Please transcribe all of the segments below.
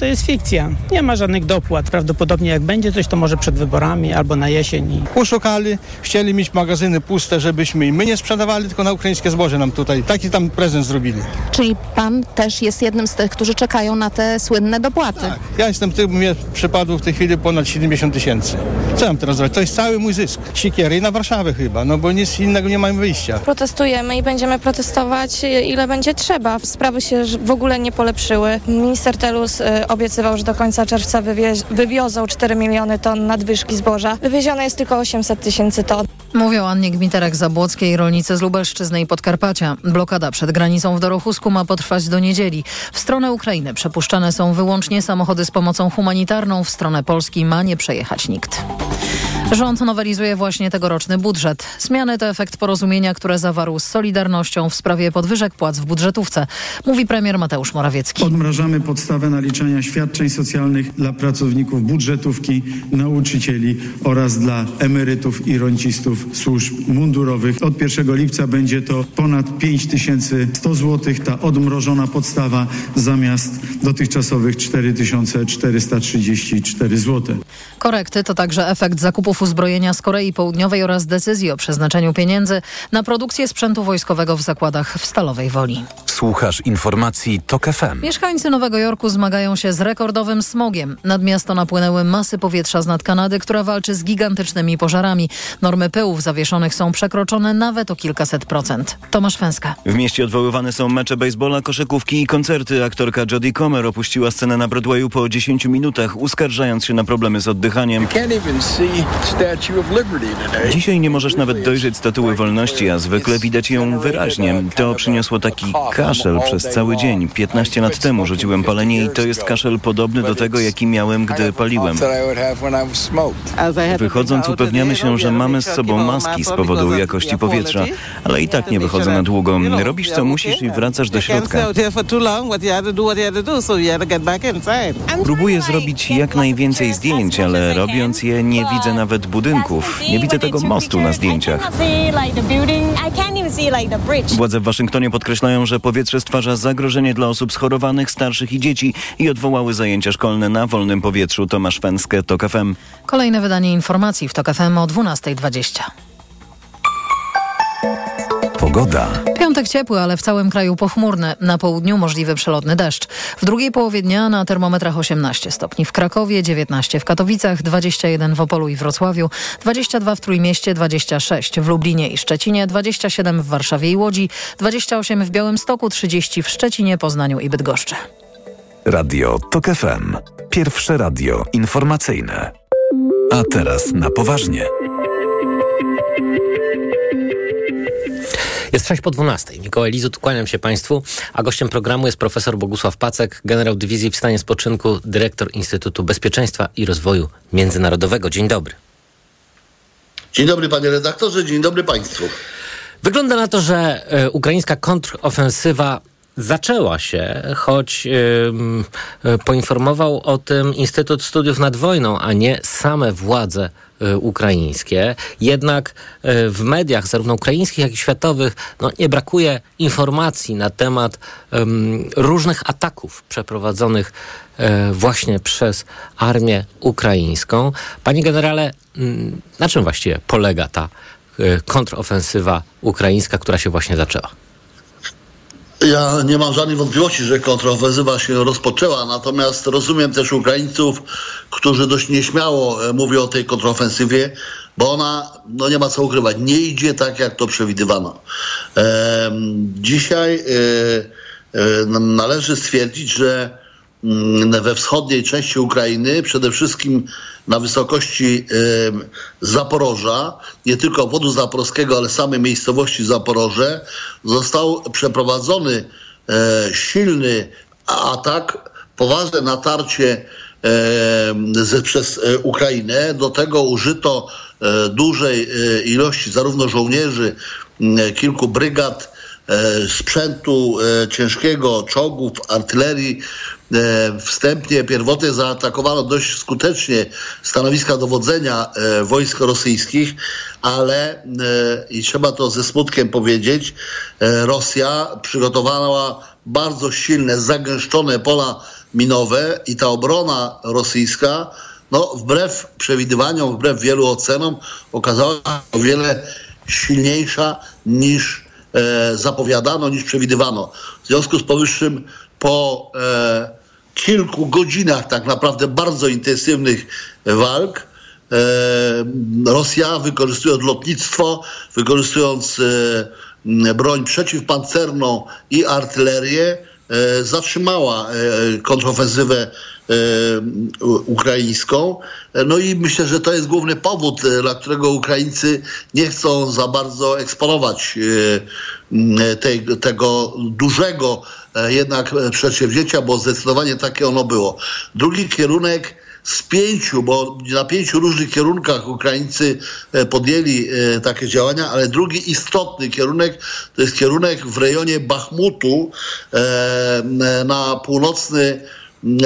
to jest fikcja. Nie ma żadnych dopłat. Prawdopodobnie jak będzie coś, to może przed wyborami albo na jesień. Poszukali, chcieli mieć magazyny puste, żebyśmy i my nie sprzedawali, tylko na ukraińskie zboże nam tutaj. Taki tam prezent zrobili. Czyli pan też jest jednym z tych, którzy czekają na te słynne dopłaty. Tak. Ja jestem tym, mnie przypadło w tej chwili ponad 70 tysięcy. Co mam teraz zrobić? To jest cały mój zysk. Sikiery i na Warszawę chyba, no bo nic innego nie mamy wyjścia. Protestujemy i będziemy protestować ile będzie trzeba. Sprawy się w ogóle nie polepszyły. Minister Telus y, obiecywał, że do końca czerwca wywie- wywiozą 4 miliony ton nadwyżki zboża. Wywiezione jest tylko 800 tysięcy ton. Mówią Annie Gmiterek-Zabłockiej, rolnicy z Lubelszczyzny i Podkarpacia. Blokada przed granicą w Dorochusku ma potrwać do niedzieli. W stronę Ukrainy przepuszczane są wyłącznie samochody z pomocą humanitarną. W stronę Polski ma nie przejechać nikt. Rząd nowelizuje właśnie tegoroczny budżet. Zmiany to efekt porozumienia, które zawarł z Solidarnością w sprawie podwyżek płac w budżetówce, mówi premier Mateusz Morawiecki. Odmrażamy podstawę naliczania świadczeń socjalnych dla pracowników budżetówki, nauczycieli oraz dla emerytów i rencistów służb mundurowych. Od 1 lipca będzie to ponad 5100 zł, ta odmrożona podstawa zamiast dotychczasowych 4434 zł. Korekty to także efekt zakupów uzbrojenia z Korei Południowej oraz decyzji o przeznaczeniu pieniędzy na produkcję sprzętu wojskowego w zakładach w Stalowej Woli. Słuchasz informacji TOK FM. Mieszkańcy Nowego Jorku zmagają się z rekordowym smogiem. Nad miasto napłynęły masy powietrza z nad Kanady, która walczy z gigantycznymi pożarami. Normy pyłów zawieszonych są przekroczone nawet o kilkaset procent. Tomasz Fęska. W mieście odwoływane są mecze baseballa, koszykówki i koncerty. Aktorka Jodie Comer opuściła scenę na Broadwayu po 10 minutach, uskarżając się na problemy z oddychaniem. Dzisiaj nie możesz nawet dojrzeć statuły wolności, a zwykle widać ją wyraźnie. To przyniosło taki kaszel przez cały dzień. 15 lat temu rzuciłem palenie i to jest kaszel podobny do tego, jaki miałem, gdy paliłem. Wychodząc upewniamy się, że mamy z sobą maski z powodu jakości powietrza, ale i tak nie wychodzę na długo. Robisz co musisz i wracasz do środka. Próbuję zrobić jak najwięcej zdjęć, ale robiąc je nie widzę nawet budynków. Nie widzę tego mostu na zdjęciach. Władze w Waszyngtonie podkreślają, że powietrze stwarza zagrożenie dla osób schorowanych, starszych i dzieci i odwołały zajęcia szkolne na wolnym powietrzu. Tomasz Fęskę, TOK FM. Kolejne wydanie informacji w TOK FM o 12.20. Pogoda. Piątek ciepły, ale w całym kraju pochmurny. Na południu możliwy przelotny deszcz. W drugiej połowie dnia na termometrach 18 stopni w Krakowie, 19 w Katowicach, 21 w Opolu i Wrocławiu, 22 w Trójmieście, 26 w Lublinie i Szczecinie, 27 w Warszawie i Łodzi, 28 w Białymstoku, 30 w Szczecinie, Poznaniu i Bydgoszczy. Radio TOK FM. Pierwsze radio informacyjne. A teraz na poważnie. Jest 6 po 12. Mikołaj Lizut, kłaniam się Państwu, a gościem programu jest profesor Bogusław Pacek, generał dywizji w stanie spoczynku, dyrektor Instytutu Bezpieczeństwa i Rozwoju Międzynarodowego. Dzień dobry. Dzień dobry panie redaktorze, dzień dobry państwu. Wygląda na to, że e, ukraińska kontrofensywa zaczęła się, choć yy, poinformował o tym Instytut Studiów nad Wojną, a nie same władze yy, ukraińskie. Jednak yy, w mediach, zarówno ukraińskich, jak i światowych, no, nie brakuje informacji na temat różnych ataków przeprowadzonych właśnie przez armię ukraińską. Panie generale, mm, na czym właściwie polega ta kontrofensywa ukraińska, która się właśnie zaczęła? Ja nie mam żadnej wątpliwości, że kontrofensywa się rozpoczęła, natomiast rozumiem też Ukraińców, którzy dość nieśmiało e, mówią o tej kontrofensywie, bo ona, no nie ma co ukrywać, nie idzie tak, jak to przewidywano. Dzisiaj e, e, należy stwierdzić, że we wschodniej części Ukrainy, przede wszystkim na wysokości Zaporoża, nie tylko obwodu zaporowskiego, ale samej miejscowości Zaporoże, został przeprowadzony e, silny atak, poważne natarcie przez e, Ukrainę. Do tego użyto e, dużej ilości zarówno żołnierzy, kilku brygad, sprzętu ciężkiego, czołgów, artylerii, E, wstępnie, pierwotnie zaatakowano dość skutecznie stanowiska dowodzenia e, wojsk rosyjskich, ale e, i trzeba to ze smutkiem powiedzieć, Rosja przygotowała bardzo silne, zagęszczone pola minowe i ta obrona rosyjska, no wbrew przewidywaniom, wbrew wielu ocenom, okazała się o wiele silniejsza niż e, zapowiadano, niż przewidywano. W związku z powyższym po e, kilku godzinach tak naprawdę bardzo intensywnych walk e, Rosja wykorzystując lotnictwo, wykorzystując e, broń przeciwpancerną i artylerię, e, zatrzymała e, kontrofensywę e, ukraińską. E, No i myślę, że to jest główny powód, e, dla którego Ukraińcy nie chcą za bardzo eksponować m, tej, tego dużego e, jednak e, przedsięwzięcia, bo zdecydowanie takie ono było. Drugi kierunek z pięciu, bo na pięciu różnych kierunkach Ukraińcy e, podjęli takie działania, ale drugi istotny kierunek to jest kierunek w rejonie Bachmutu na północny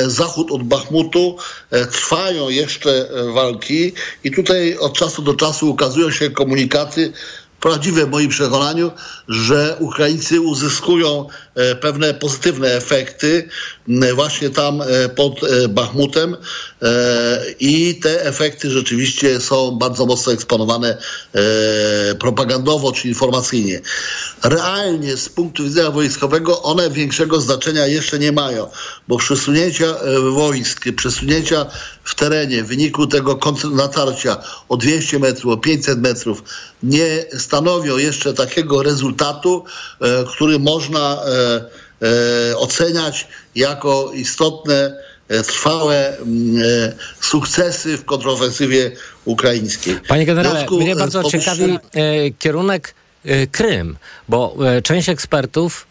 zachód od Bachmutu e, trwają jeszcze e, walki i tutaj od czasu do czasu ukazują się komunikaty prawdziwe w moim przekonaniu, że Ukraińcy uzyskują pewne pozytywne efekty właśnie tam e, pod e, Bachmutem e, i te efekty rzeczywiście są bardzo mocno eksponowane e, propagandowo czy informacyjnie. Realnie z punktu widzenia wojskowego one większego znaczenia jeszcze nie mają, bo przesunięcia e, wojsk, przesunięcia w terenie w wyniku tego natarcia o 200 metrów, o 500 metrów nie stanowią jeszcze takiego rezultatu, e, który można e, e, oceniać jako istotne, e, trwałe mm, e, sukcesy w kontrofensywie ukraińskiej. Panie generale, związku, mnie e, bardzo powyższym- ciekawi e, kierunek e, Krym, bo e, część ekspertów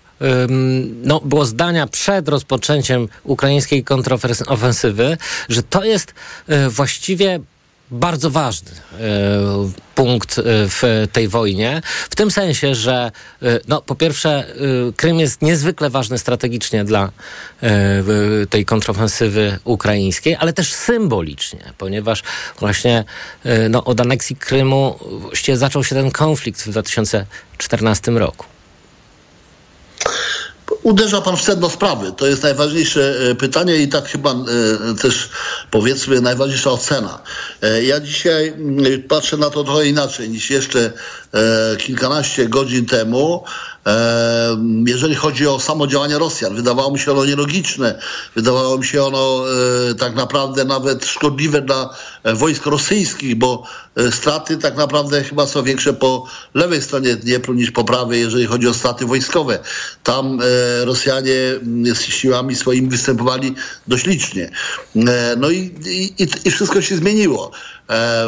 no, było zdania przed rozpoczęciem ukraińskiej kontrofensywy, że to jest e, właściwie bardzo ważny e, punkt e, w tej wojnie, w tym sensie, że e, no, po pierwsze Krym jest niezwykle ważny strategicznie dla tej kontrofensywy ukraińskiej, ale też symbolicznie, ponieważ właśnie no, od aneksji Krymu właściwie zaczął się ten konflikt w 2014 roku. Uderza pan w sedno sprawy. To jest najważniejsze e, pytanie i tak chyba e, też powiedzmy najważniejsza ocena. E, Ja dzisiaj patrzę na to trochę inaczej niż jeszcze kilkanaście godzin temu. Jeżeli chodzi o samo działanie Rosjan, wydawało mi się ono nielogiczne, wydawało mi się ono e, tak naprawdę nawet szkodliwe dla e, wojsk rosyjskich, bo e, straty tak naprawdę chyba są większe po lewej stronie Dniepru niż po prawej, jeżeli chodzi o straty wojskowe. Tam Rosjanie mm, z siłami swoimi występowali dość licznie. No i, i, i- wszystko się zmieniło.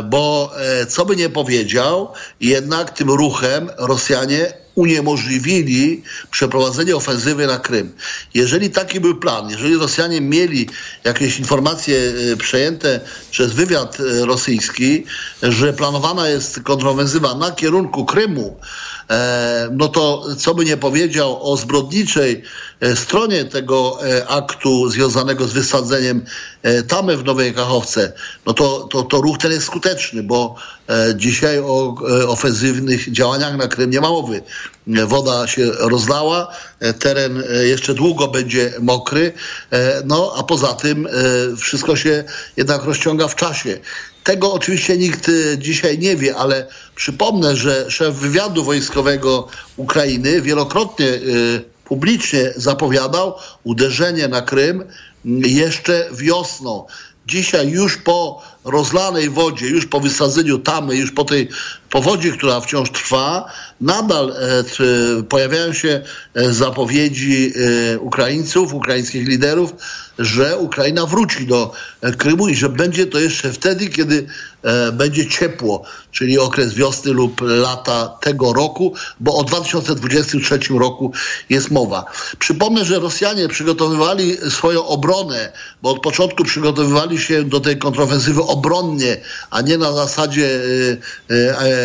Bo co by nie powiedział, jednak tym ruchem Rosjanie uniemożliwili przeprowadzenie ofensywy na Krym. Jeżeli taki był plan, jeżeli Rosjanie mieli jakieś informacje e, przejęte przez wywiad e, rosyjski, że planowana jest kontrofensywa na kierunku Krymu, no to co by nie powiedział o zbrodniczej e, stronie tego e, aktu związanego z wysadzeniem e, tamy w Nowej Kachowce, no to, to, to ruch ten jest skuteczny, bo e, dzisiaj o e, ofensywnych działaniach na Krym nie ma mowy. E, Woda się rozlała, e, teren e, jeszcze długo będzie mokry, e, no a poza tym e, wszystko się jednak rozciąga w czasie. Tego oczywiście nikt e, dzisiaj nie wie, ale przypomnę, że szef wywiadu wojskowego Ukrainy wielokrotnie e, publicznie zapowiadał uderzenie na Krym jeszcze wiosną. Dzisiaj już po rozlanej wodzie, już po wysadzeniu tamy, już po tej powodzi, która wciąż trwa, nadal e, t, pojawiają się e, zapowiedzi e, Ukraińców, ukraińskich liderów, że Ukraina wróci do e, Krymu i że będzie to jeszcze wtedy, kiedy e, będzie ciepło, czyli okres wiosny lub lata tego roku, bo o 2023 roku jest mowa. Przypomnę, że Rosjanie przygotowywali swoją obronę, bo od początku przygotowywali się do tej kontrofensywy obronnie, a nie na zasadzie e, e, e, e, e,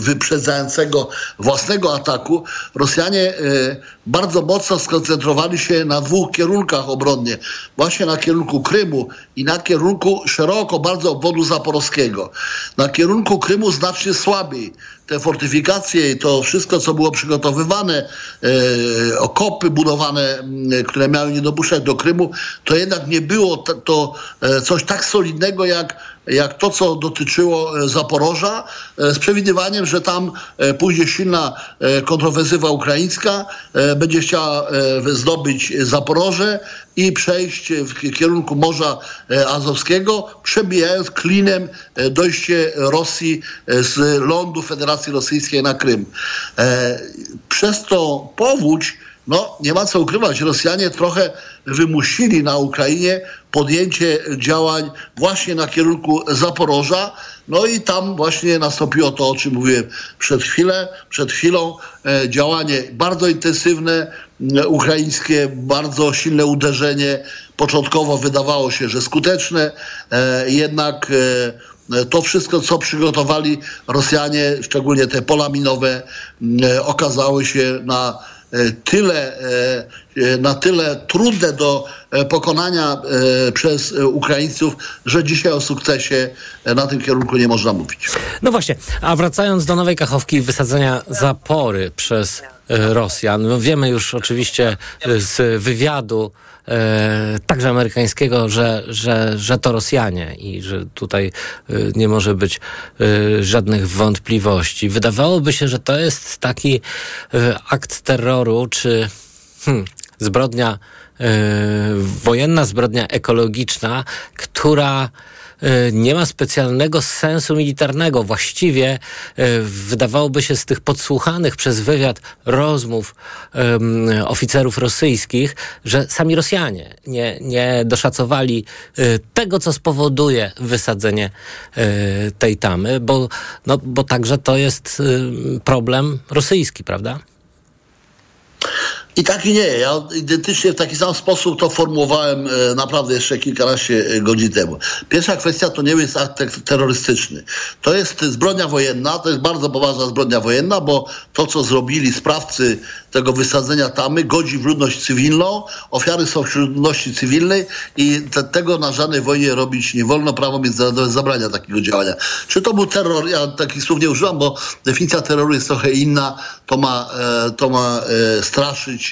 wyprzedzającego własnego ataku. Rosjanie e, bardzo mocno skoncentrowali się na dwóch kierunkach obronnie. Właśnie na kierunku Krymu i na kierunku szeroko bardzo obwodu zaporowskiego. Na kierunku Krymu znacznie słabiej. Te fortyfikacje i to wszystko, co było przygotowywane, e, okopy budowane, które miały nie dopuszczać do Krymu, to jednak nie było to, e, coś tak solidnego jak, jak to, co dotyczyło e, Zaporoża, e, z przewidywaniem, że tam pójdzie silna kontrofensywa ukraińska, będzie chciała e, zdobyć Zaporoże i przejść w kierunku Morza e, Azowskiego, przebijając klinem e, dojście Rosji z lądu Federacji Rosyjskiej na Krym. Przez to powódź no, nie ma co ukrywać, Rosjanie trochę wymusili na Ukrainie podjęcie działań właśnie na kierunku Zaporoża. No i tam właśnie nastąpiło to, o czym mówiłem przed chwilę, przed chwilą, e, działanie bardzo intensywne, ukraińskie, bardzo silne uderzenie. Początkowo wydawało się, że skuteczne, e, jednak e, to wszystko, co przygotowali Rosjanie, szczególnie te pola minowe, okazały się na tyle, na tyle trudne do e, pokonania e, przez e, Ukraińców, że dzisiaj o sukcesie e, na tym kierunku nie można mówić. No właśnie, a wracając do Nowej Kachowki wysadzenia zapory przez e, Rosjan, no wiemy już oczywiście e, z wywiadu e, także amerykańskiego, że, że, że to Rosjanie i że tutaj e, nie może być e, żadnych wątpliwości. Wydawałoby się, że to jest taki e, akt terroru, czy hmm, zbrodnia e, wojenna, zbrodnia ekologiczna, która e, nie ma specjalnego sensu militarnego. Właściwie e, wydawałoby się z tych podsłuchanych przez wywiad rozmów em, oficerów rosyjskich, że sami Rosjanie nie, nie doszacowali tego, co spowoduje wysadzenie tej tamy, bo, no, bo także to jest problem rosyjski, prawda? I tak i nie. Ja identycznie w taki sam sposób to formułowałem e, naprawdę jeszcze kilkanaście e, godzin temu. Pierwsza kwestia to nie jest akt te- terrorystyczny. To jest zbrodnia wojenna, to jest bardzo poważna zbrodnia wojenna, bo to, co zrobili sprawcy tego wysadzenia tamy, godzi w ludność cywilną, ofiary są wśród ludności cywilnej i te, tego na żadnej wojnie robić nie wolno. Prawo międzynarodowe zabrania takiego działania. Czy to był terror? Ja takich słów nie używam, bo definicja terroru jest trochę inna. To ma, e, to ma straszyć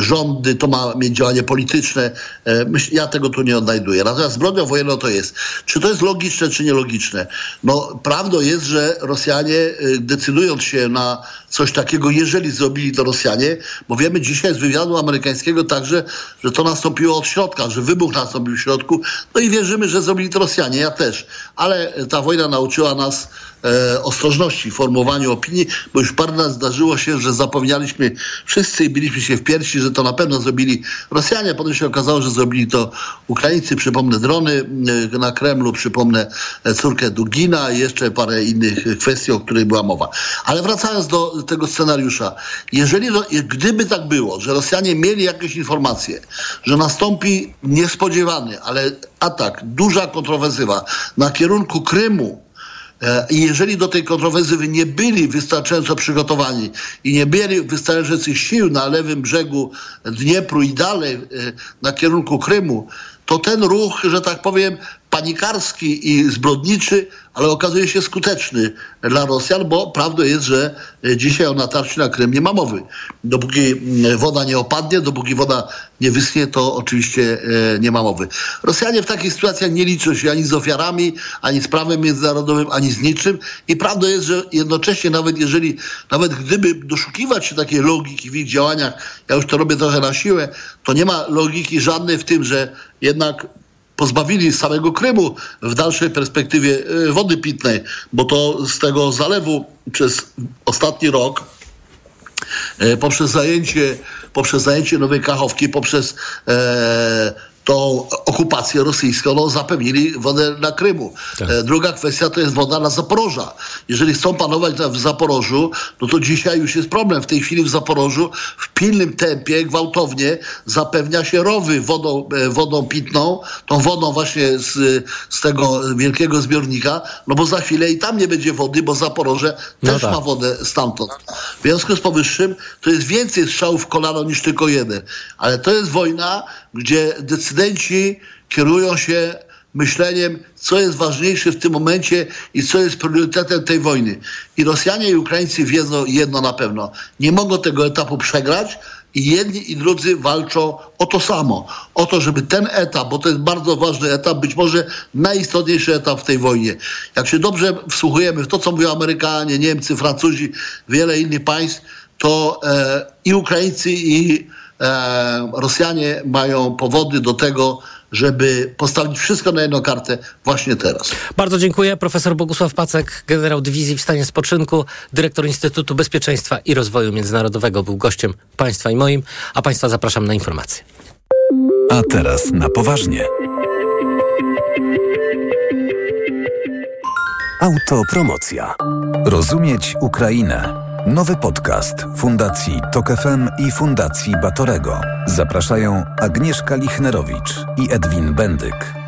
rządy, to ma mieć działanie polityczne. E, ja tego tu nie odnajduję. Natomiast zbrodnia wojenna to jest. Czy to jest logiczne, czy nielogiczne? No, prawdą jest, że Rosjanie e, decydując się na coś takiego, jeżeli zrobili to Rosjanie, bo wiemy dzisiaj z wywiadu amerykańskiego także, że to nastąpiło od środka, że wybuch nastąpił w środku, no i wierzymy, że zrobili to Rosjanie, ja też. Ale ta wojna nauczyła nas e, ostrożności w formułowaniu opinii, bo już parę razy zdarzyło się, że zapewnialiśmy wszyscy i biliśmy się w piersi, że to na pewno zrobili Rosjanie, potem się okazało, że zrobili to Ukraińcy, przypomnę drony e, na Kremlu, przypomnę e, córkę Dugina i jeszcze parę innych kwestii, o których była mowa. Ale wracając do tego scenariusza, jeżeli, ro- gdyby tak było, że Rosjanie mieli jakieś informacje, że nastąpi niespodziewany, ale atak, duża kontrowersywa na kierunku Krymu, E, I jeżeli do tej kontrowersywy nie byli wystarczająco przygotowani i nie mieli wystarczających sił na lewym brzegu Dniepru i dalej e, na kierunku Krymu, to ten ruch, że tak powiem, panikarski i zbrodniczy, ale okazuje się skuteczny dla Rosjan, bo prawdą jest, że e, dzisiaj o natarciu na Krym nie ma mowy. Dopóki woda nie opadnie, dopóki woda nie wyschnie, to oczywiście e, nie ma mowy. Rosjanie w takich sytuacjach nie liczą się ani z ofiarami, ani z prawem międzynarodowym, ani z niczym. I prawdą jest, że jednocześnie nawet jeżeli, nawet gdyby doszukiwać się takiej logiki w ich działaniach, ja już to robię trochę na siłę, to nie ma logiki żadnej w tym, że jednak pozbawili samego Krymu w dalszej perspektywie e, wody pitnej, bo to z tego zalewu przez ostatni rok e, poprzez zajęcie, poprzez zajęcie Nowej Kachowki, poprzez e, tą okupację rosyjską, no, zapewnili wodę na Krymu. E, Druga kwestia to jest woda na Zaporoża. Jeżeli chcą panować w Zaporożu, no to dzisiaj już jest problem. W tej chwili w Zaporożu w pilnym tempie, gwałtownie zapewnia się rowy wodą, e, wodą pitną, tą wodą właśnie z, z tego wielkiego zbiornika, no bo za chwilę i tam nie będzie wody, bo Zaporoże No też tak. ma wodę stamtąd. W związku z powyższym to jest więcej strzałów w kolano niż tylko jeden. Ale to jest wojna, gdzie decydenci kierują się myśleniem, co jest ważniejsze w tym momencie i co jest priorytetem tej wojny. I Rosjanie i Ukraińcy wiedzą jedno na pewno. Nie mogą tego etapu przegrać i jedni i drudzy walczą o to samo. O to, żeby ten etap, bo to jest bardzo ważny etap, być może najistotniejszy etap w tej wojnie. Jak się dobrze wsłuchujemy w to, co mówią Amerykanie, Niemcy, Francuzi, wiele innych państw, to e, i Ukraińcy, i Rosjanie mają powody do tego, żeby postawić wszystko na jedną kartę właśnie teraz. Bardzo dziękuję. Profesor Bogusław Pacek, generał dywizji w stanie spoczynku, dyrektor Instytutu Bezpieczeństwa i Rozwoju Międzynarodowego, był gościem państwa i moim, a państwa zapraszam na informacje. A teraz na poważnie. Autopromocja. Rozumieć Ukrainę. Nowy podcast Fundacji Tok FM i Fundacji Batorego. Zapraszają Agnieszka Lichnerowicz i Edwin Bendyk.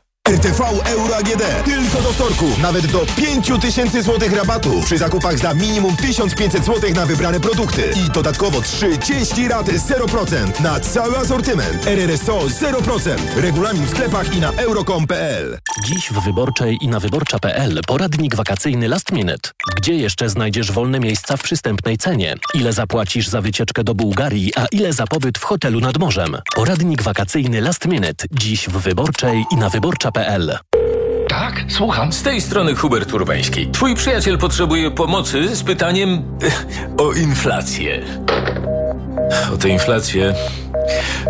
RTV Euro AGD. Tylko do wtorku. Nawet do 5000 zł rabatu przy zakupach za minimum 1500 zł na wybrane produkty. I dodatkowo 30 rat 0% na cały asortyment. RRSO 0%. Regulamin w sklepach i na euro.com.pl. Dziś w Wyborczej i na wyborcza.pl poradnik wakacyjny Last Minute. Gdzie jeszcze znajdziesz wolne miejsca w przystępnej cenie? Ile zapłacisz za wycieczkę do Bułgarii, a ile za pobyt w hotelu nad morzem? Poradnik wakacyjny Last Minute. Dziś w Wyborczej i na wyborcza.pl. Tak, słucham. Z tej strony Hubert Urbański. Twój przyjaciel potrzebuje pomocy z pytaniem o inflację. O tę inflację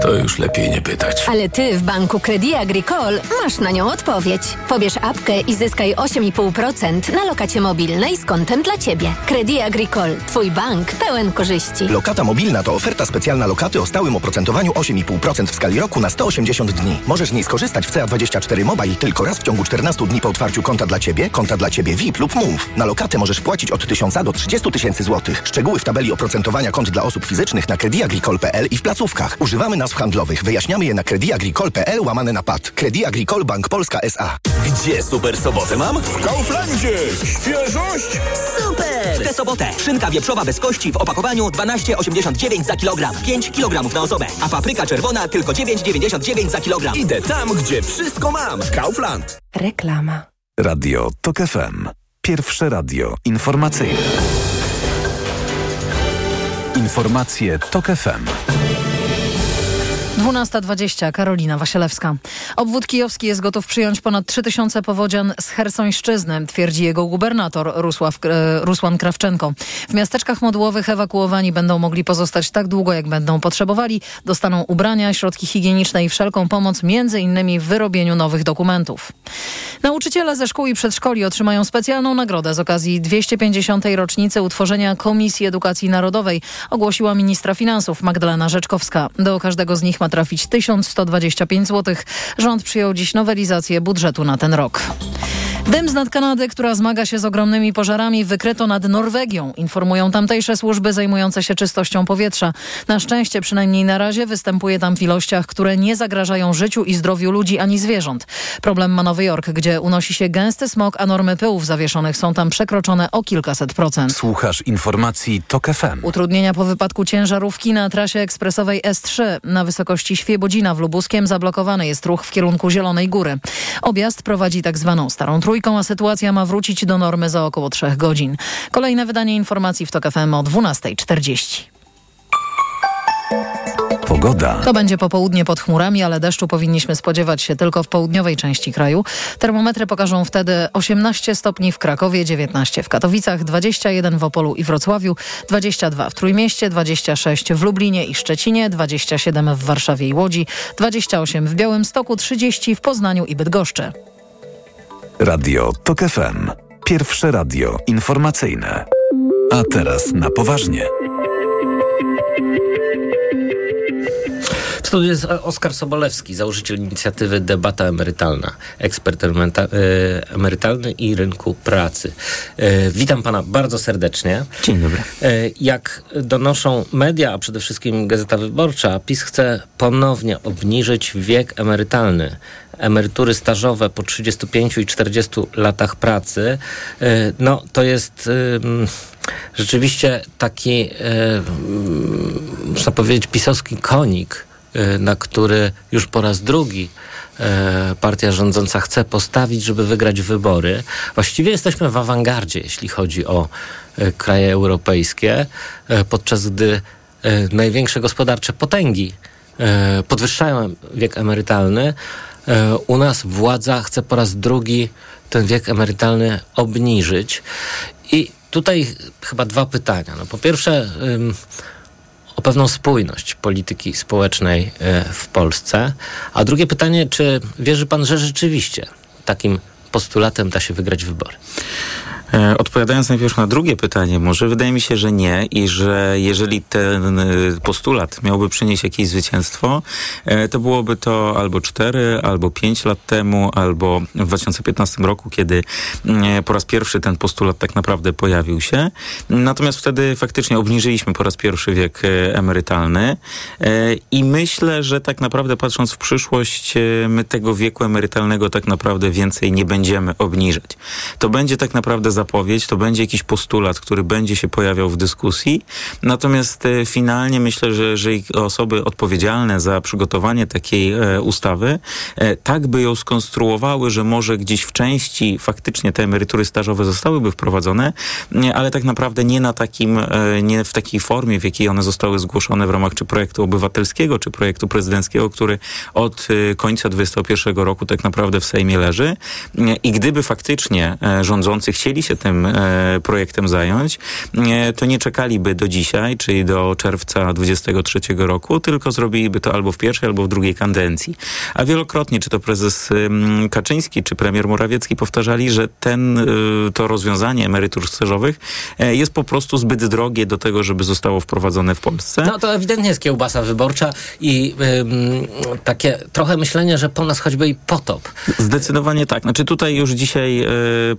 to już lepiej nie pytać. Ale ty w banku Credit Agricole masz na nią odpowiedź. Pobierz apkę i zyskaj 8,5% na lokacie mobilnej z kontem dla ciebie. Credit Agricole. Twój bank pełen korzyści. Lokata mobilna to oferta specjalna lokaty o stałym oprocentowaniu 8,5% w skali roku na 180 dni. Możesz z niej skorzystać w CA24 Mobile tylko raz w ciągu 14 dni po otwarciu konta dla Ciebie, konta dla Ciebie VIP lub Move. Na lokatę możesz płacić od 1000 do 30 tysięcy złotych. Szczegóły w tabeli oprocentowania kont dla osób fizycznych na crediagricole.pl i w placówkach. Używamy nazw handlowych. Wyjaśniamy je na crediagricole.pl łamane na PAD. Credit Bank Polska S.A. Gdzie super sobotę mam? W Kauflandzie. Świeżość. Super! W tę sobotę szynka wieprzowa bez kości w opakowaniu 12,89 za kilogram. 5 kg na osobę. A papryka czerwona tylko 9,99 za kilogram. Idę tam, gdzie wszystko mam. Kaufland. Reklama. Radio Tok FM. Pierwsze radio informacyjne. Informacje Tok FM. 12.20, Karolina Wasielewska. Obwód kijowski jest gotów przyjąć ponad 3000 powodzian z Hersońszczyzny, twierdzi jego gubernator Rusław, e, Rusłan Krawczenko. W miasteczkach modułowych ewakuowani będą mogli pozostać tak długo, jak będą potrzebowali. Dostaną ubrania, środki higieniczne i wszelką pomoc, między innymi w wyrobieniu nowych dokumentów. Nauczyciele ze szkół i przedszkoli otrzymają specjalną nagrodę z okazji 250. rocznicy utworzenia Komisji Edukacji Narodowej, ogłosiła ministra finansów Magdalena Rzeczkowska. Do każdego z nich ma trafić 1125 zł. Rząd przyjął dziś nowelizację budżetu na ten rok. Dym z nad Kanady, która zmaga się z ogromnymi pożarami, wykryto nad Norwegią, informują tamtejsze służby zajmujące się czystością powietrza. Na szczęście, przynajmniej na razie, występuje tam w ilościach, które nie zagrażają życiu i zdrowiu ludzi ani zwierząt. Problem ma Nowy Jork, gdzie unosi się gęsty smog, a normy pyłów zawieszonych są tam przekroczone o kilkaset procent. Słuchasz informacji Tok FM. Utrudnienia po wypadku ciężarówki na trasie ekspresowej S3 na wysokości Świebodzina w Lubuskiem zablokowany jest ruch w kierunku Zielonej Góry. Objazd prowadzi tak zwaną starą trójką, a sytuacja ma wrócić do normy za około trzech godzin. Kolejne wydanie informacji w TOK FM o 12.40. Pogoda. To będzie popołudnie pod chmurami, ale deszczu powinniśmy spodziewać się tylko w południowej części kraju. Termometry pokażą wtedy 18 stopni w Krakowie, 19 w Katowicach, 21 w Opolu i Wrocławiu, 22 w Trójmieście, 26 w Lublinie i Szczecinie, 27 w Warszawie i Łodzi, 28 w Białymstoku, 30 w Poznaniu i Bydgoszczy. Radio TOK FM. Pierwsze radio informacyjne. A teraz na poważnie. Studiu jest Oskar Sobolewski, założyciel inicjatywy Debata Emerytalna, ekspert e, emerytalny i rynku pracy. E, Witam pana bardzo serdecznie. Dzień dobry. E, Jak donoszą media, a przede wszystkim Gazeta Wyborcza, PiS chce ponownie obniżyć wiek emerytalny. Emerytury stażowe po 35 i 40 latach pracy. No, to jest rzeczywiście taki, można powiedzieć, pisowski konik, na który już po raz drugi e, partia rządząca chce postawić, żeby wygrać wybory. Właściwie jesteśmy w awangardzie, jeśli chodzi o e, kraje europejskie, podczas gdy największe gospodarcze potęgi podwyższają wiek emerytalny. U nas władza chce po raz drugi ten wiek emerytalny obniżyć. I tutaj chyba dwa pytania. No, po pierwsze, o pewną spójność polityki społecznej e, w Polsce. A drugie pytanie, czy wierzy pan, że rzeczywiście takim postulatem da się wygrać wybory? E, Odpowiadając najpierw na drugie pytanie, może wydaje mi się, że nie i że jeżeli ten e, postulat miałby przynieść jakieś zwycięstwo, e, to byłoby to albo 4, albo 5 lat temu, albo w 2015 roku, kiedy po raz pierwszy ten postulat tak naprawdę pojawił się. Natomiast wtedy faktycznie obniżyliśmy po raz pierwszy wiek emerytalny i myślę, że tak naprawdę patrząc w przyszłość, my tego wieku emerytalnego tak naprawdę więcej nie będziemy obniżać. To będzie tak naprawdę zapowiedź, to będzie jakiś postulat, który będzie się pojawiał w dyskusji. Natomiast e, finalnie myślę, że osoby odpowiedzialne za przygotowanie takiej e, ustawy e, tak by ją skonstruowały, że może gdzieś w części faktycznie te emerytury stażowe zostałyby wprowadzone, ale tak naprawdę nie na takim, nie w takiej formie, w jakiej one zostały zgłoszone w ramach czy projektu obywatelskiego, czy projektu prezydenckiego, który od końca 2021 roku tak naprawdę w Sejmie leży. I gdyby faktycznie rządzący chcieli się tym e, projektem zająć, e, to nie czekaliby do dzisiaj, czyli do czerwca 2023 roku, tylko zrobiliby to albo w pierwszej, albo w drugiej kadencji. A wielokrotnie, czy to prezes Kaczyński, czy premier Morawiecki powtarzali, że ten, y, to rozwiązanie emerytur stażowych e, jest po prostu zbyt drogie do tego, żeby zostało wprowadzone w Polsce. No to ewidentnie jest kiełbasa wyborcza i ym, takie trochę myślenie, że po nas choćby i potop. Zdecydowanie tak. Znaczy tutaj już dzisiaj, e,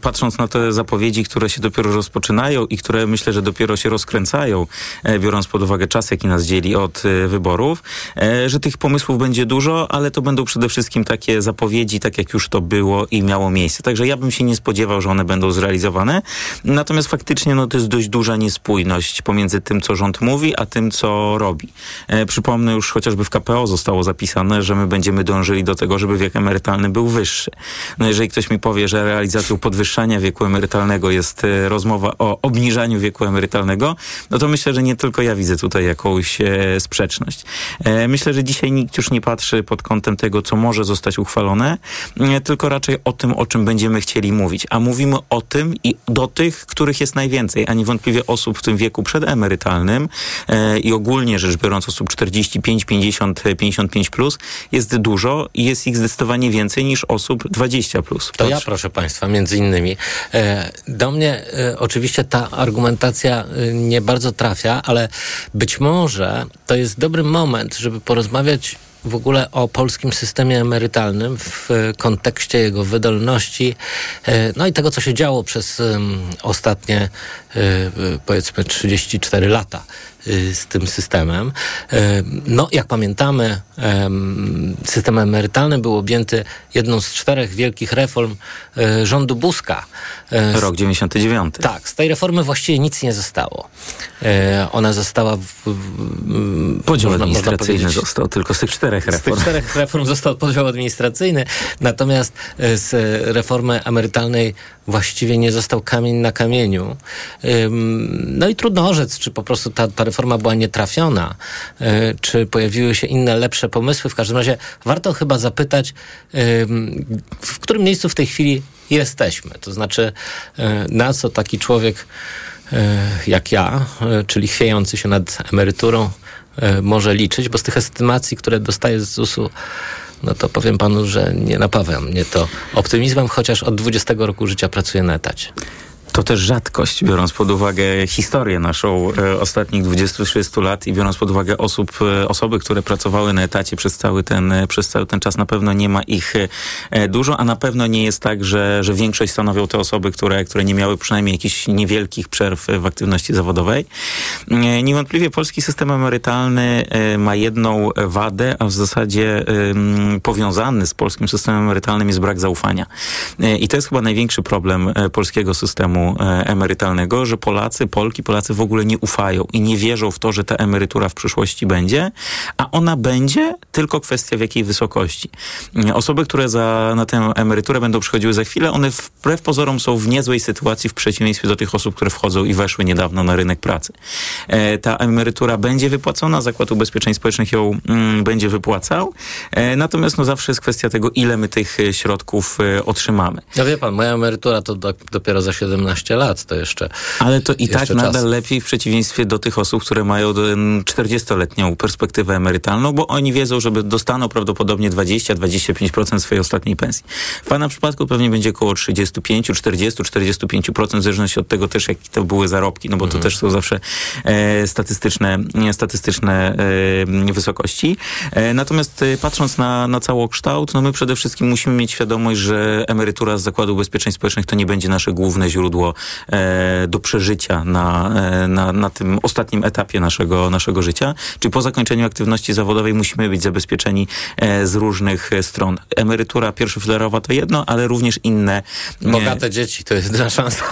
patrząc na te zapowiedzi, które się dopiero rozpoczynają i które myślę, że dopiero się rozkręcają, e, biorąc pod uwagę czas, jaki nas dzieli od e, wyborów, e, że tych pomysłów będzie dużo, ale to będą przede wszystkim takie zapowiedzi, tak jak już to było i miało miejsce. Także ja bym się nie spodziewał, że one będą zrealizowane. Natomiast faktycznie no, to jest dość duża niespójność pomiędzy tym, co rząd mówi, a tym, co robi. Przypomnę już chociażby w KPO zostało zapisane, że my będziemy dążyli do tego, żeby wiek emerytalny był wyższy. No jeżeli ktoś mi powie, że realizacją podwyższania wieku emerytalnego jest e, rozmowa o obniżaniu wieku emerytalnego, no to myślę, że nie tylko ja widzę tutaj jakąś e, sprzeczność. E, myślę, że dzisiaj nikt już nie patrzy pod kątem tego, co może zostać uchwalone, tylko raczej o tym, o czym będziemy chcieli mówić. A mówimy o tym i do tych, których jest najwięcej, a niewątpliwie osób w tym wieku przedemerytalnym i ogólnie rzecz biorąc osób 45, 50, 55 plus jest dużo i jest ich zdecydowanie więcej niż osób 20 plus. To ja, proszę Państwa, między innymi. E, Do mnie e, oczywiście ta argumentacja e, nie bardzo trafia, ale być może to jest dobry moment, żeby porozmawiać w ogóle o polskim systemie emerytalnym w e, kontekście jego wydolności, no i tego, co się działo przez ostatnie, powiedzmy, 34 lata y, z tym systemem. E, No, jak pamiętamy, em, system emerytalny był objęty jedną z czterech wielkich reform e, rządu Buzka. E, Rok 99. Tak, z tej reformy właściwie nic nie zostało. E, Ona została... W, Podział można- administracyjny został tylko z tych czterech z tych reform. czterech reform został podział administracyjny, natomiast e, z reformy emerytalnej właściwie nie został kamień na kamieniu. No i trudno orzec, czy po prostu ta, ta reforma była nietrafiona, e, czy pojawiły się inne, lepsze pomysły. W każdym razie warto chyba zapytać, w którym miejscu w tej chwili jesteśmy. To znaczy, e, na co taki człowiek jak ja, czyli chwiejący się nad emeryturą, może liczyć, bo z tych estymacji, które dostaję z ZUS-u, no to powiem panu, że nie napawa mnie to optymizmem, chociaż od 20 roku życia pracuję na etacie. To też rzadkość, biorąc pod uwagę historię naszą e, ostatnich 20-30 lat i biorąc pod uwagę osób, e, osoby, które pracowały na etacie przez cały ten, e, przez cały ten czas, na pewno nie ma ich e, dużo, a na pewno nie jest tak, że, że większość stanowią te osoby, które, które nie miały przynajmniej jakichś niewielkich przerw w aktywności zawodowej. E, niewątpliwie polski system emerytalny e, ma jedną wadę, a w zasadzie powiązany z polskim systemem emerytalnym jest brak zaufania. I to jest chyba największy problem polskiego systemu E, emerytalnego, że Polacy, Polki, Polacy w ogóle nie ufają i nie wierzą w to, że ta emerytura w przyszłości będzie, a ona będzie, tylko kwestia w jakiej wysokości. Osoby, które za, na tę emeryturę będą przychodziły za chwilę, one wbrew pozorom są w niezłej sytuacji w przeciwieństwie do tych osób, które wchodzą i weszły niedawno na rynek pracy. E, ta emerytura będzie wypłacona, Zakład Ubezpieczeń Społecznych ją mm, będzie wypłacał, e, natomiast no zawsze jest kwestia tego, ile my tych środków e, otrzymamy. No wie pan, moja emerytura to do, dopiero za 17 15 lat, to jeszcze. Ale to i tak nadal czas. lepiej w przeciwieństwie do tych osób, które mają 40-letnią perspektywę emerytalną, bo oni wiedzą, że dostaną prawdopodobnie 20-25% swojej ostatniej pensji. W pana przypadku pewnie będzie około 35, 40, 45%, w zależności od tego też, jakie to były zarobki, no bo to mhm. też są zawsze e, statystyczne, statystyczne e, wysokości. E, natomiast e, patrząc na, na całokształt, no my przede wszystkim musimy mieć świadomość, że emerytura z Zakładu Ubezpieczeń Społecznych to nie będzie nasze główne źródło źródło e, do przeżycia na, e, na, na tym ostatnim etapie naszego, naszego życia. Czy po zakończeniu aktywności zawodowej musimy być zabezpieczeni e, z różnych stron. Emerytura pierwszofilerowa to jedno, ale również inne. Bogate dzieci to jest jedna szansa.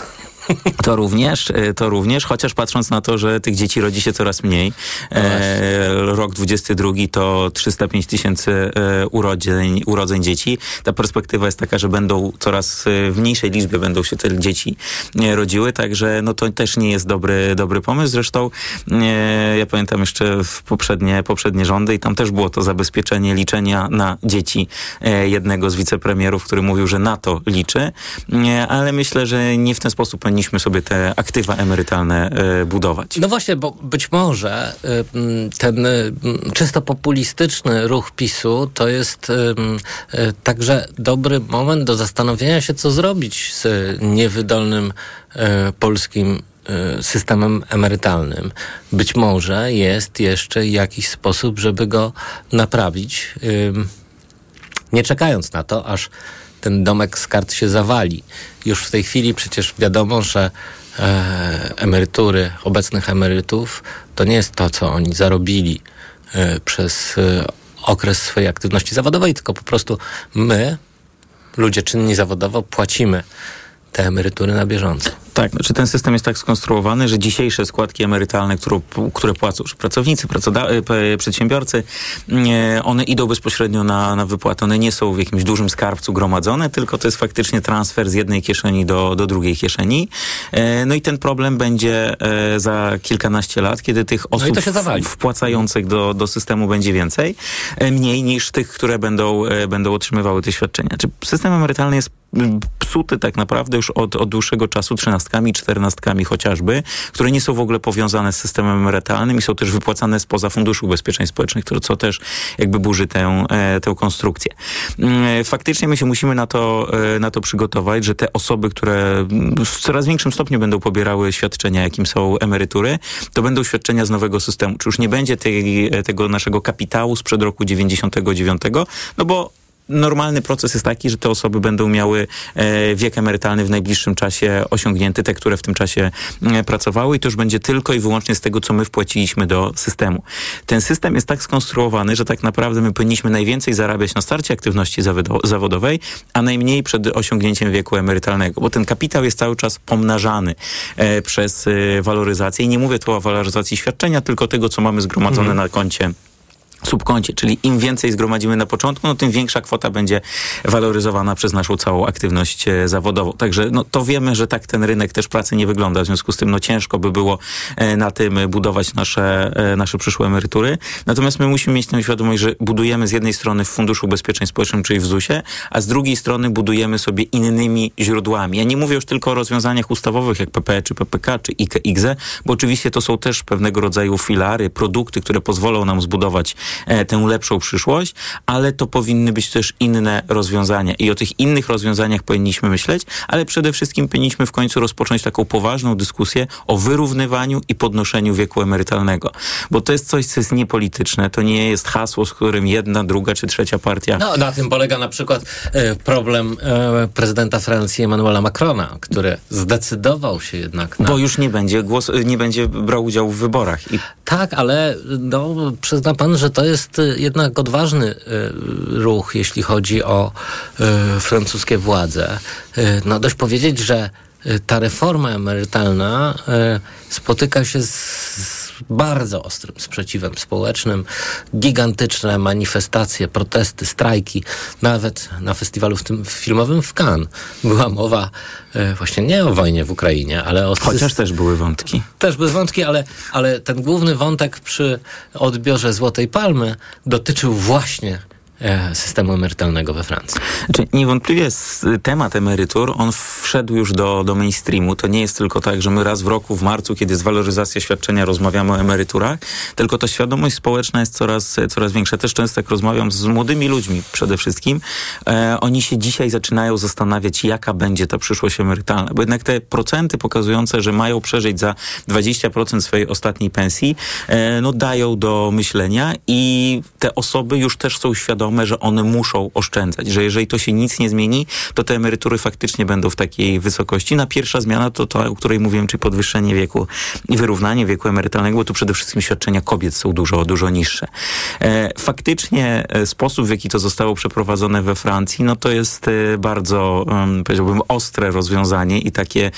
To również, e, to również, chociaż patrząc na to, że tych dzieci rodzi się coraz mniej. E, rok 22 to 305 tysięcy e, urodzeń, urodzeń dzieci. Ta perspektywa jest taka, że będą coraz e, w mniejszej liczbie będą się te dzieci rodziły, także no to też nie jest dobry, dobry pomysł. Zresztą e, ja pamiętam jeszcze w poprzednie, poprzednie rządy i tam też było to zabezpieczenie liczenia na dzieci e, jednego z wicepremierów, który mówił, że na to liczy, ale myślę, że nie w ten sposób powinniśmy sobie te aktywa emerytalne e, budować. No właśnie, bo być może e, ten e, czysto populistyczny ruch PiSu to jest także dobry moment do zastanowienia się, co zrobić z niewydolnym polskim systemem emerytalnym. Być może jest jeszcze jakiś sposób, żeby go naprawić, nie czekając na to, aż ten domek z kart się zawali. Już w tej chwili przecież wiadomo, że e, emerytury obecnych emerytów to nie jest to, co oni zarobili e, przez e, okres swojej aktywności zawodowej, tylko po prostu my, ludzie czynni zawodowo, płacimy te emerytury na bieżąco. Tak, znaczy ten system jest tak skonstruowany, że dzisiejsze składki emerytalne, które, które płacą pracownicy, e, przedsiębiorcy, one idą bezpośrednio na, na wypłatę. One nie są w jakimś dużym skarbcu gromadzone, tylko to jest faktycznie transfer z jednej kieszeni do, do drugiej kieszeni. No i ten problem będzie za kilkanaście lat, kiedy tych no osób no wpłacających do, do systemu będzie więcej, mniej niż tych, które będą, będą otrzymywały te świadczenia. Czy system emerytalny jest psuty tak naprawdę już od, od dłuższego czasu trzynastkami, czternastkami chociażby, które nie są w ogóle powiązane z systemem emerytalnym i są też wypłacane spoza Funduszu Ubezpieczeń Społecznych, co też jakby burzy tę, e, tę konstrukcję. Mm, faktycznie my się musimy na to, e, na to przygotować, że te osoby, które w coraz większym stopniu będą pobierały świadczenia, jakim są emerytury, to będą świadczenia z nowego systemu. Czy już nie będzie tej, tego naszego kapitału sprzed roku 99, no bo normalny proces jest taki, że te osoby będą miały e, wiek emerytalny w najbliższym czasie osiągnięty, te, które w tym czasie e, pracowały i to już będzie tylko i wyłącznie z tego, co my wpłaciliśmy do systemu. Ten system jest tak skonstruowany, że tak naprawdę my powinniśmy najwięcej zarabiać na starcie aktywności zawodowej, a najmniej przed osiągnięciem wieku emerytalnego, bo ten kapitał jest cały czas pomnażany e, przez waloryzację i nie mówię tu o waloryzacji świadczenia, tylko tego, co mamy zgromadzone mhm. na koncie subkoncie, czyli im więcej zgromadzimy na początku, no tym większa kwota będzie waloryzowana przez naszą całą aktywność e, zawodową. Także no, to wiemy, że tak ten rynek też pracy nie wygląda. W związku z tym no, ciężko by było e, na tym budować nasze, e, nasze przyszłe emerytury. Natomiast my musimy mieć tę świadomość, że budujemy z jednej strony w Funduszu Ubezpieczeń Społecznych, czyli w ZUS-ie, a z drugiej strony budujemy sobie innymi źródłami. Ja nie mówię już tylko o rozwiązaniach ustawowych jak PPE czy PPK czy IKE, bo oczywiście to są też pewnego rodzaju filary, produkty, które pozwolą nam zbudować e, tę lepszą przyszłość, ale to powinny być też inne rozwiązania i o tych innych rozwiązaniach powinniśmy myśleć, ale przede wszystkim powinniśmy w końcu rozpocząć taką poważną dyskusję o wyrównywaniu i podnoszeniu wieku emerytalnego, bo to jest coś, co jest niepolityczne, to nie jest hasło, z którym jedna, druga czy trzecia partia... No, na tym polega na przykład e, problem e, prezydenta Francji Emmanuela Macrona, który zdecydował się jednak na... Bo już nie będzie głos, nie będzie brał udziału w wyborach. I... Tak, ale no, przyzna pan, że to jest e, jednak odważny y, ruch, jeśli chodzi o y, francuskie władze. Y, no dość powiedzieć, że ta reforma emerytalna spotyka się z, bardzo ostrym sprzeciwem społecznym, gigantyczne manifestacje, protesty, strajki. Nawet na festiwalu w tym filmowym w Cannes była mowa e, właśnie nie o wojnie w Ukrainie, ale o... Chociaż też były wątki. Też były wątki, ale, ale ten główny wątek przy odbiorze Złotej Palmy dotyczył właśnie systemu emerytalnego we Francji. Znaczy, niewątpliwie temat emerytur, on wszedł już do, do mainstreamu. To nie jest tylko tak, że my raz w roku, w marcu, kiedy jest waloryzacja świadczenia, rozmawiamy o emeryturach, tylko ta świadomość społeczna jest coraz, coraz większa. Też często jak rozmawiam z młodymi ludźmi przede wszystkim, e, oni się dzisiaj zaczynają zastanawiać, jaka będzie ta przyszłość emerytalna. Bo jednak te procenty pokazujące, że mają przeżyć za 20% swojej ostatniej pensji, e, no dają do myślenia i te osoby już też są świadome świadome, że one muszą oszczędzać, że jeżeli to się nic nie zmieni, to te emerytury faktycznie będą w takiej wysokości. Na pierwsza zmiana to ta, o której mówiłem, czyli podwyższenie wieku i wyrównanie wieku emerytalnego, bo tu przede wszystkim świadczenia kobiet są dużo, dużo niższe. E, faktycznie e, sposób, w jaki to zostało przeprowadzone we Francji, no to jest e, bardzo, powiedziałbym, ostre rozwiązanie i takie,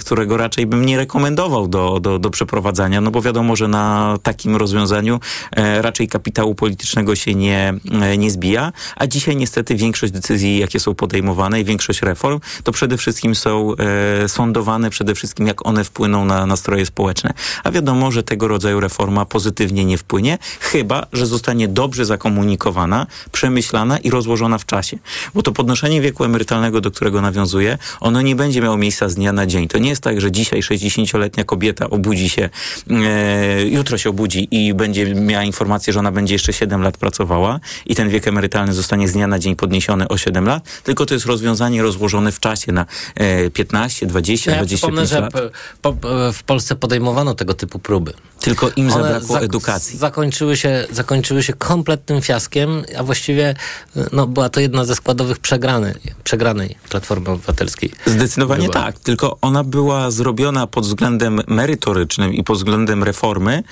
którego raczej bym nie rekomendował do, do, do przeprowadzania, no bo wiadomo, że na takim rozwiązaniu raczej kapitału politycznego się nie, nie nie zbija, a dzisiaj niestety większość decyzji, jakie są podejmowane i większość reform, to przede wszystkim są e, sądowane, przede wszystkim jak one wpłyną na nastroje społeczne. A wiadomo, że tego rodzaju reforma pozytywnie nie wpłynie, chyba, że zostanie dobrze zakomunikowana, przemyślana i rozłożona w czasie. Bo to podnoszenie wieku emerytalnego, do którego nawiązuje, ono nie będzie miało miejsca z dnia na dzień. To nie jest tak, że dzisiaj 60-letnia kobieta obudzi się, e, jutro się obudzi i będzie miała informację, że ona będzie jeszcze 7 lat pracowała i ten wiek emerytalny zostanie z dnia na dzień podniesiony o 7 lat, tylko to jest rozwiązanie rozłożone w czasie na 15, 20, ja 25 że lat. Po, po, w Polsce podejmowano tego typu próby. Tylko im One zabrakło edukacji. Zakończyły się, zakończyły się kompletnym fiaskiem, a właściwie no, była to jedna ze składowych przegrany, przegranej Platformy Obywatelskiej. Zdecydowanie była. tak, tylko ona była zrobiona pod względem merytorycznym i pod względem reformy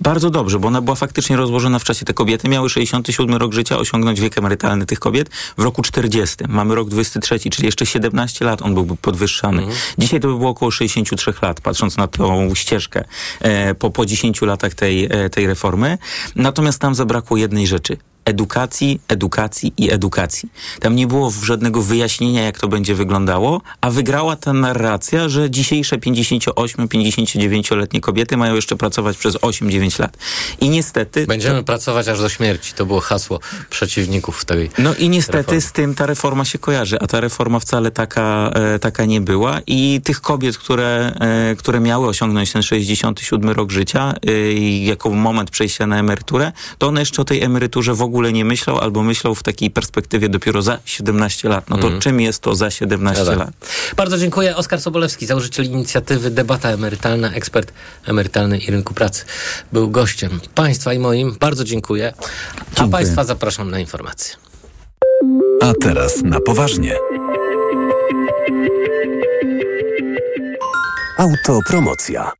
bardzo dobrze, bo ona była faktycznie rozłożona w czasie. Te kobiety miały 67 rok życia, osiągnąć wiek emerytalny tych kobiet w roku 40. Mamy rok 23, czyli jeszcze 17 lat on byłby podwyższany. Mhm. Dzisiaj to by było około 63 lat, patrząc na tą ścieżkę e, po, po 10 latach tej, e, tej reformy. Natomiast tam zabrakło jednej rzeczy edukacji, edukacji i edukacji. Tam nie było żadnego wyjaśnienia, jak to będzie wyglądało, a wygrała ta narracja, że dzisiejsze 58-59-letnie kobiety mają jeszcze pracować przez 8-9 lat. I niestety... Będziemy to... pracować aż do śmierci. To było hasło przeciwników tej No i niestety reformy. z tym ta reforma się kojarzy, a ta reforma wcale taka, e, taka nie była i tych kobiet, które, e, które miały osiągnąć ten 67 rok życia e, i jako moment przejścia na emeryturę, to one jeszcze o tej emeryturze w ogóle ogóle nie myślał albo myślał w takiej perspektywie dopiero za 17 lat. No to mm. czym jest to za 17 ja tak. lat? Bardzo dziękuję. Oskar Sobolewski, założyciel inicjatywy Debata Emerytalna, ekspert emerytalny i rynku pracy. Był gościem Państwa i moim. Bardzo dziękuję. dziękuję. A Państwa zapraszam na informacje. A teraz na poważnie. Autopromocja.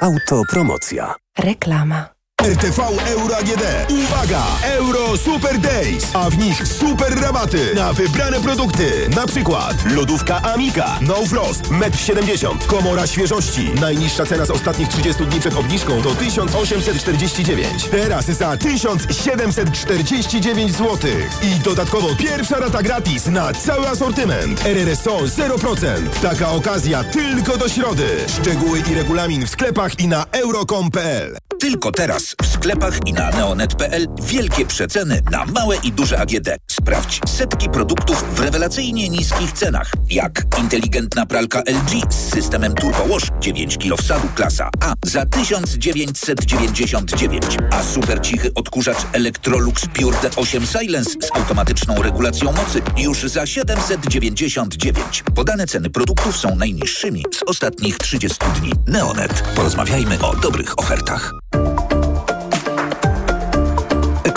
Autopromocja. Reklama. RTV Euro AGD. Uwaga! Euro Super Days, a w nich super rabaty na wybrane produkty. Na przykład lodówka Amika, No Frost, 1,70 m, komora świeżości. Najniższa cena z ostatnich 30 dni przed obniżką to 1849. Teraz za 1749 zł. I dodatkowo pierwsza rata gratis na cały asortyment. RRSO 0%. Taka okazja tylko do środy. Szczegóły i regulamin w sklepach i na euro.com.pl. Tylko teraz w sklepach i na neonet.pl wielkie przeceny na małe i duże AGD. Sprawdź setki produktów w rewelacyjnie niskich cenach, jak inteligentna pralka LG z systemem Turbo Wash 9 kg wsadu klasa A za 1999, a super cichy odkurzacz Electrolux Pure D8 Silence z automatyczną regulacją mocy już za 799. Podane ceny produktów są najniższymi z ostatnich 30 dni. Neonet. Porozmawiajmy o dobrych ofertach.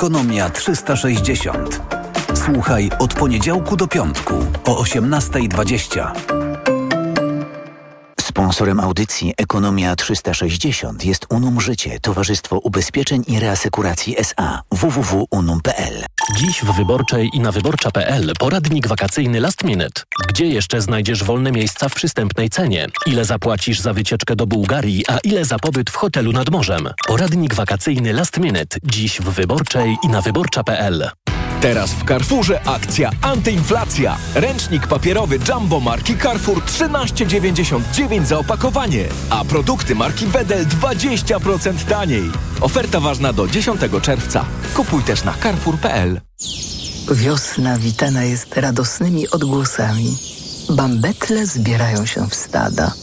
Ekonomia 360. Słuchaj od poniedziałku do piątku o 18.20. Sponsorem audycji Ekonomia 360 jest Unum Życie, Towarzystwo Ubezpieczeń i Reasekuracji SA www.unum.pl. Dziś w Wyborczej i na wyborcza.pl poradnik wakacyjny Last Minute. Gdzie jeszcze znajdziesz wolne miejsca w przystępnej cenie? Ile zapłacisz za wycieczkę do Bułgarii, a ile za pobyt w hotelu nad morzem? Poradnik wakacyjny Last Minute. Dziś w Wyborczej i na wyborcza.pl. Teraz w Carrefourze akcja antyinflacja. Ręcznik papierowy Jumbo marki Carrefour 13,99 za opakowanie, a produkty marki Wedel 20% taniej. Oferta ważna do 10 czerwca. Kupuj też na carrefour.pl. Wiosna witana jest radosnymi odgłosami. Bambetle zbierają się w stada.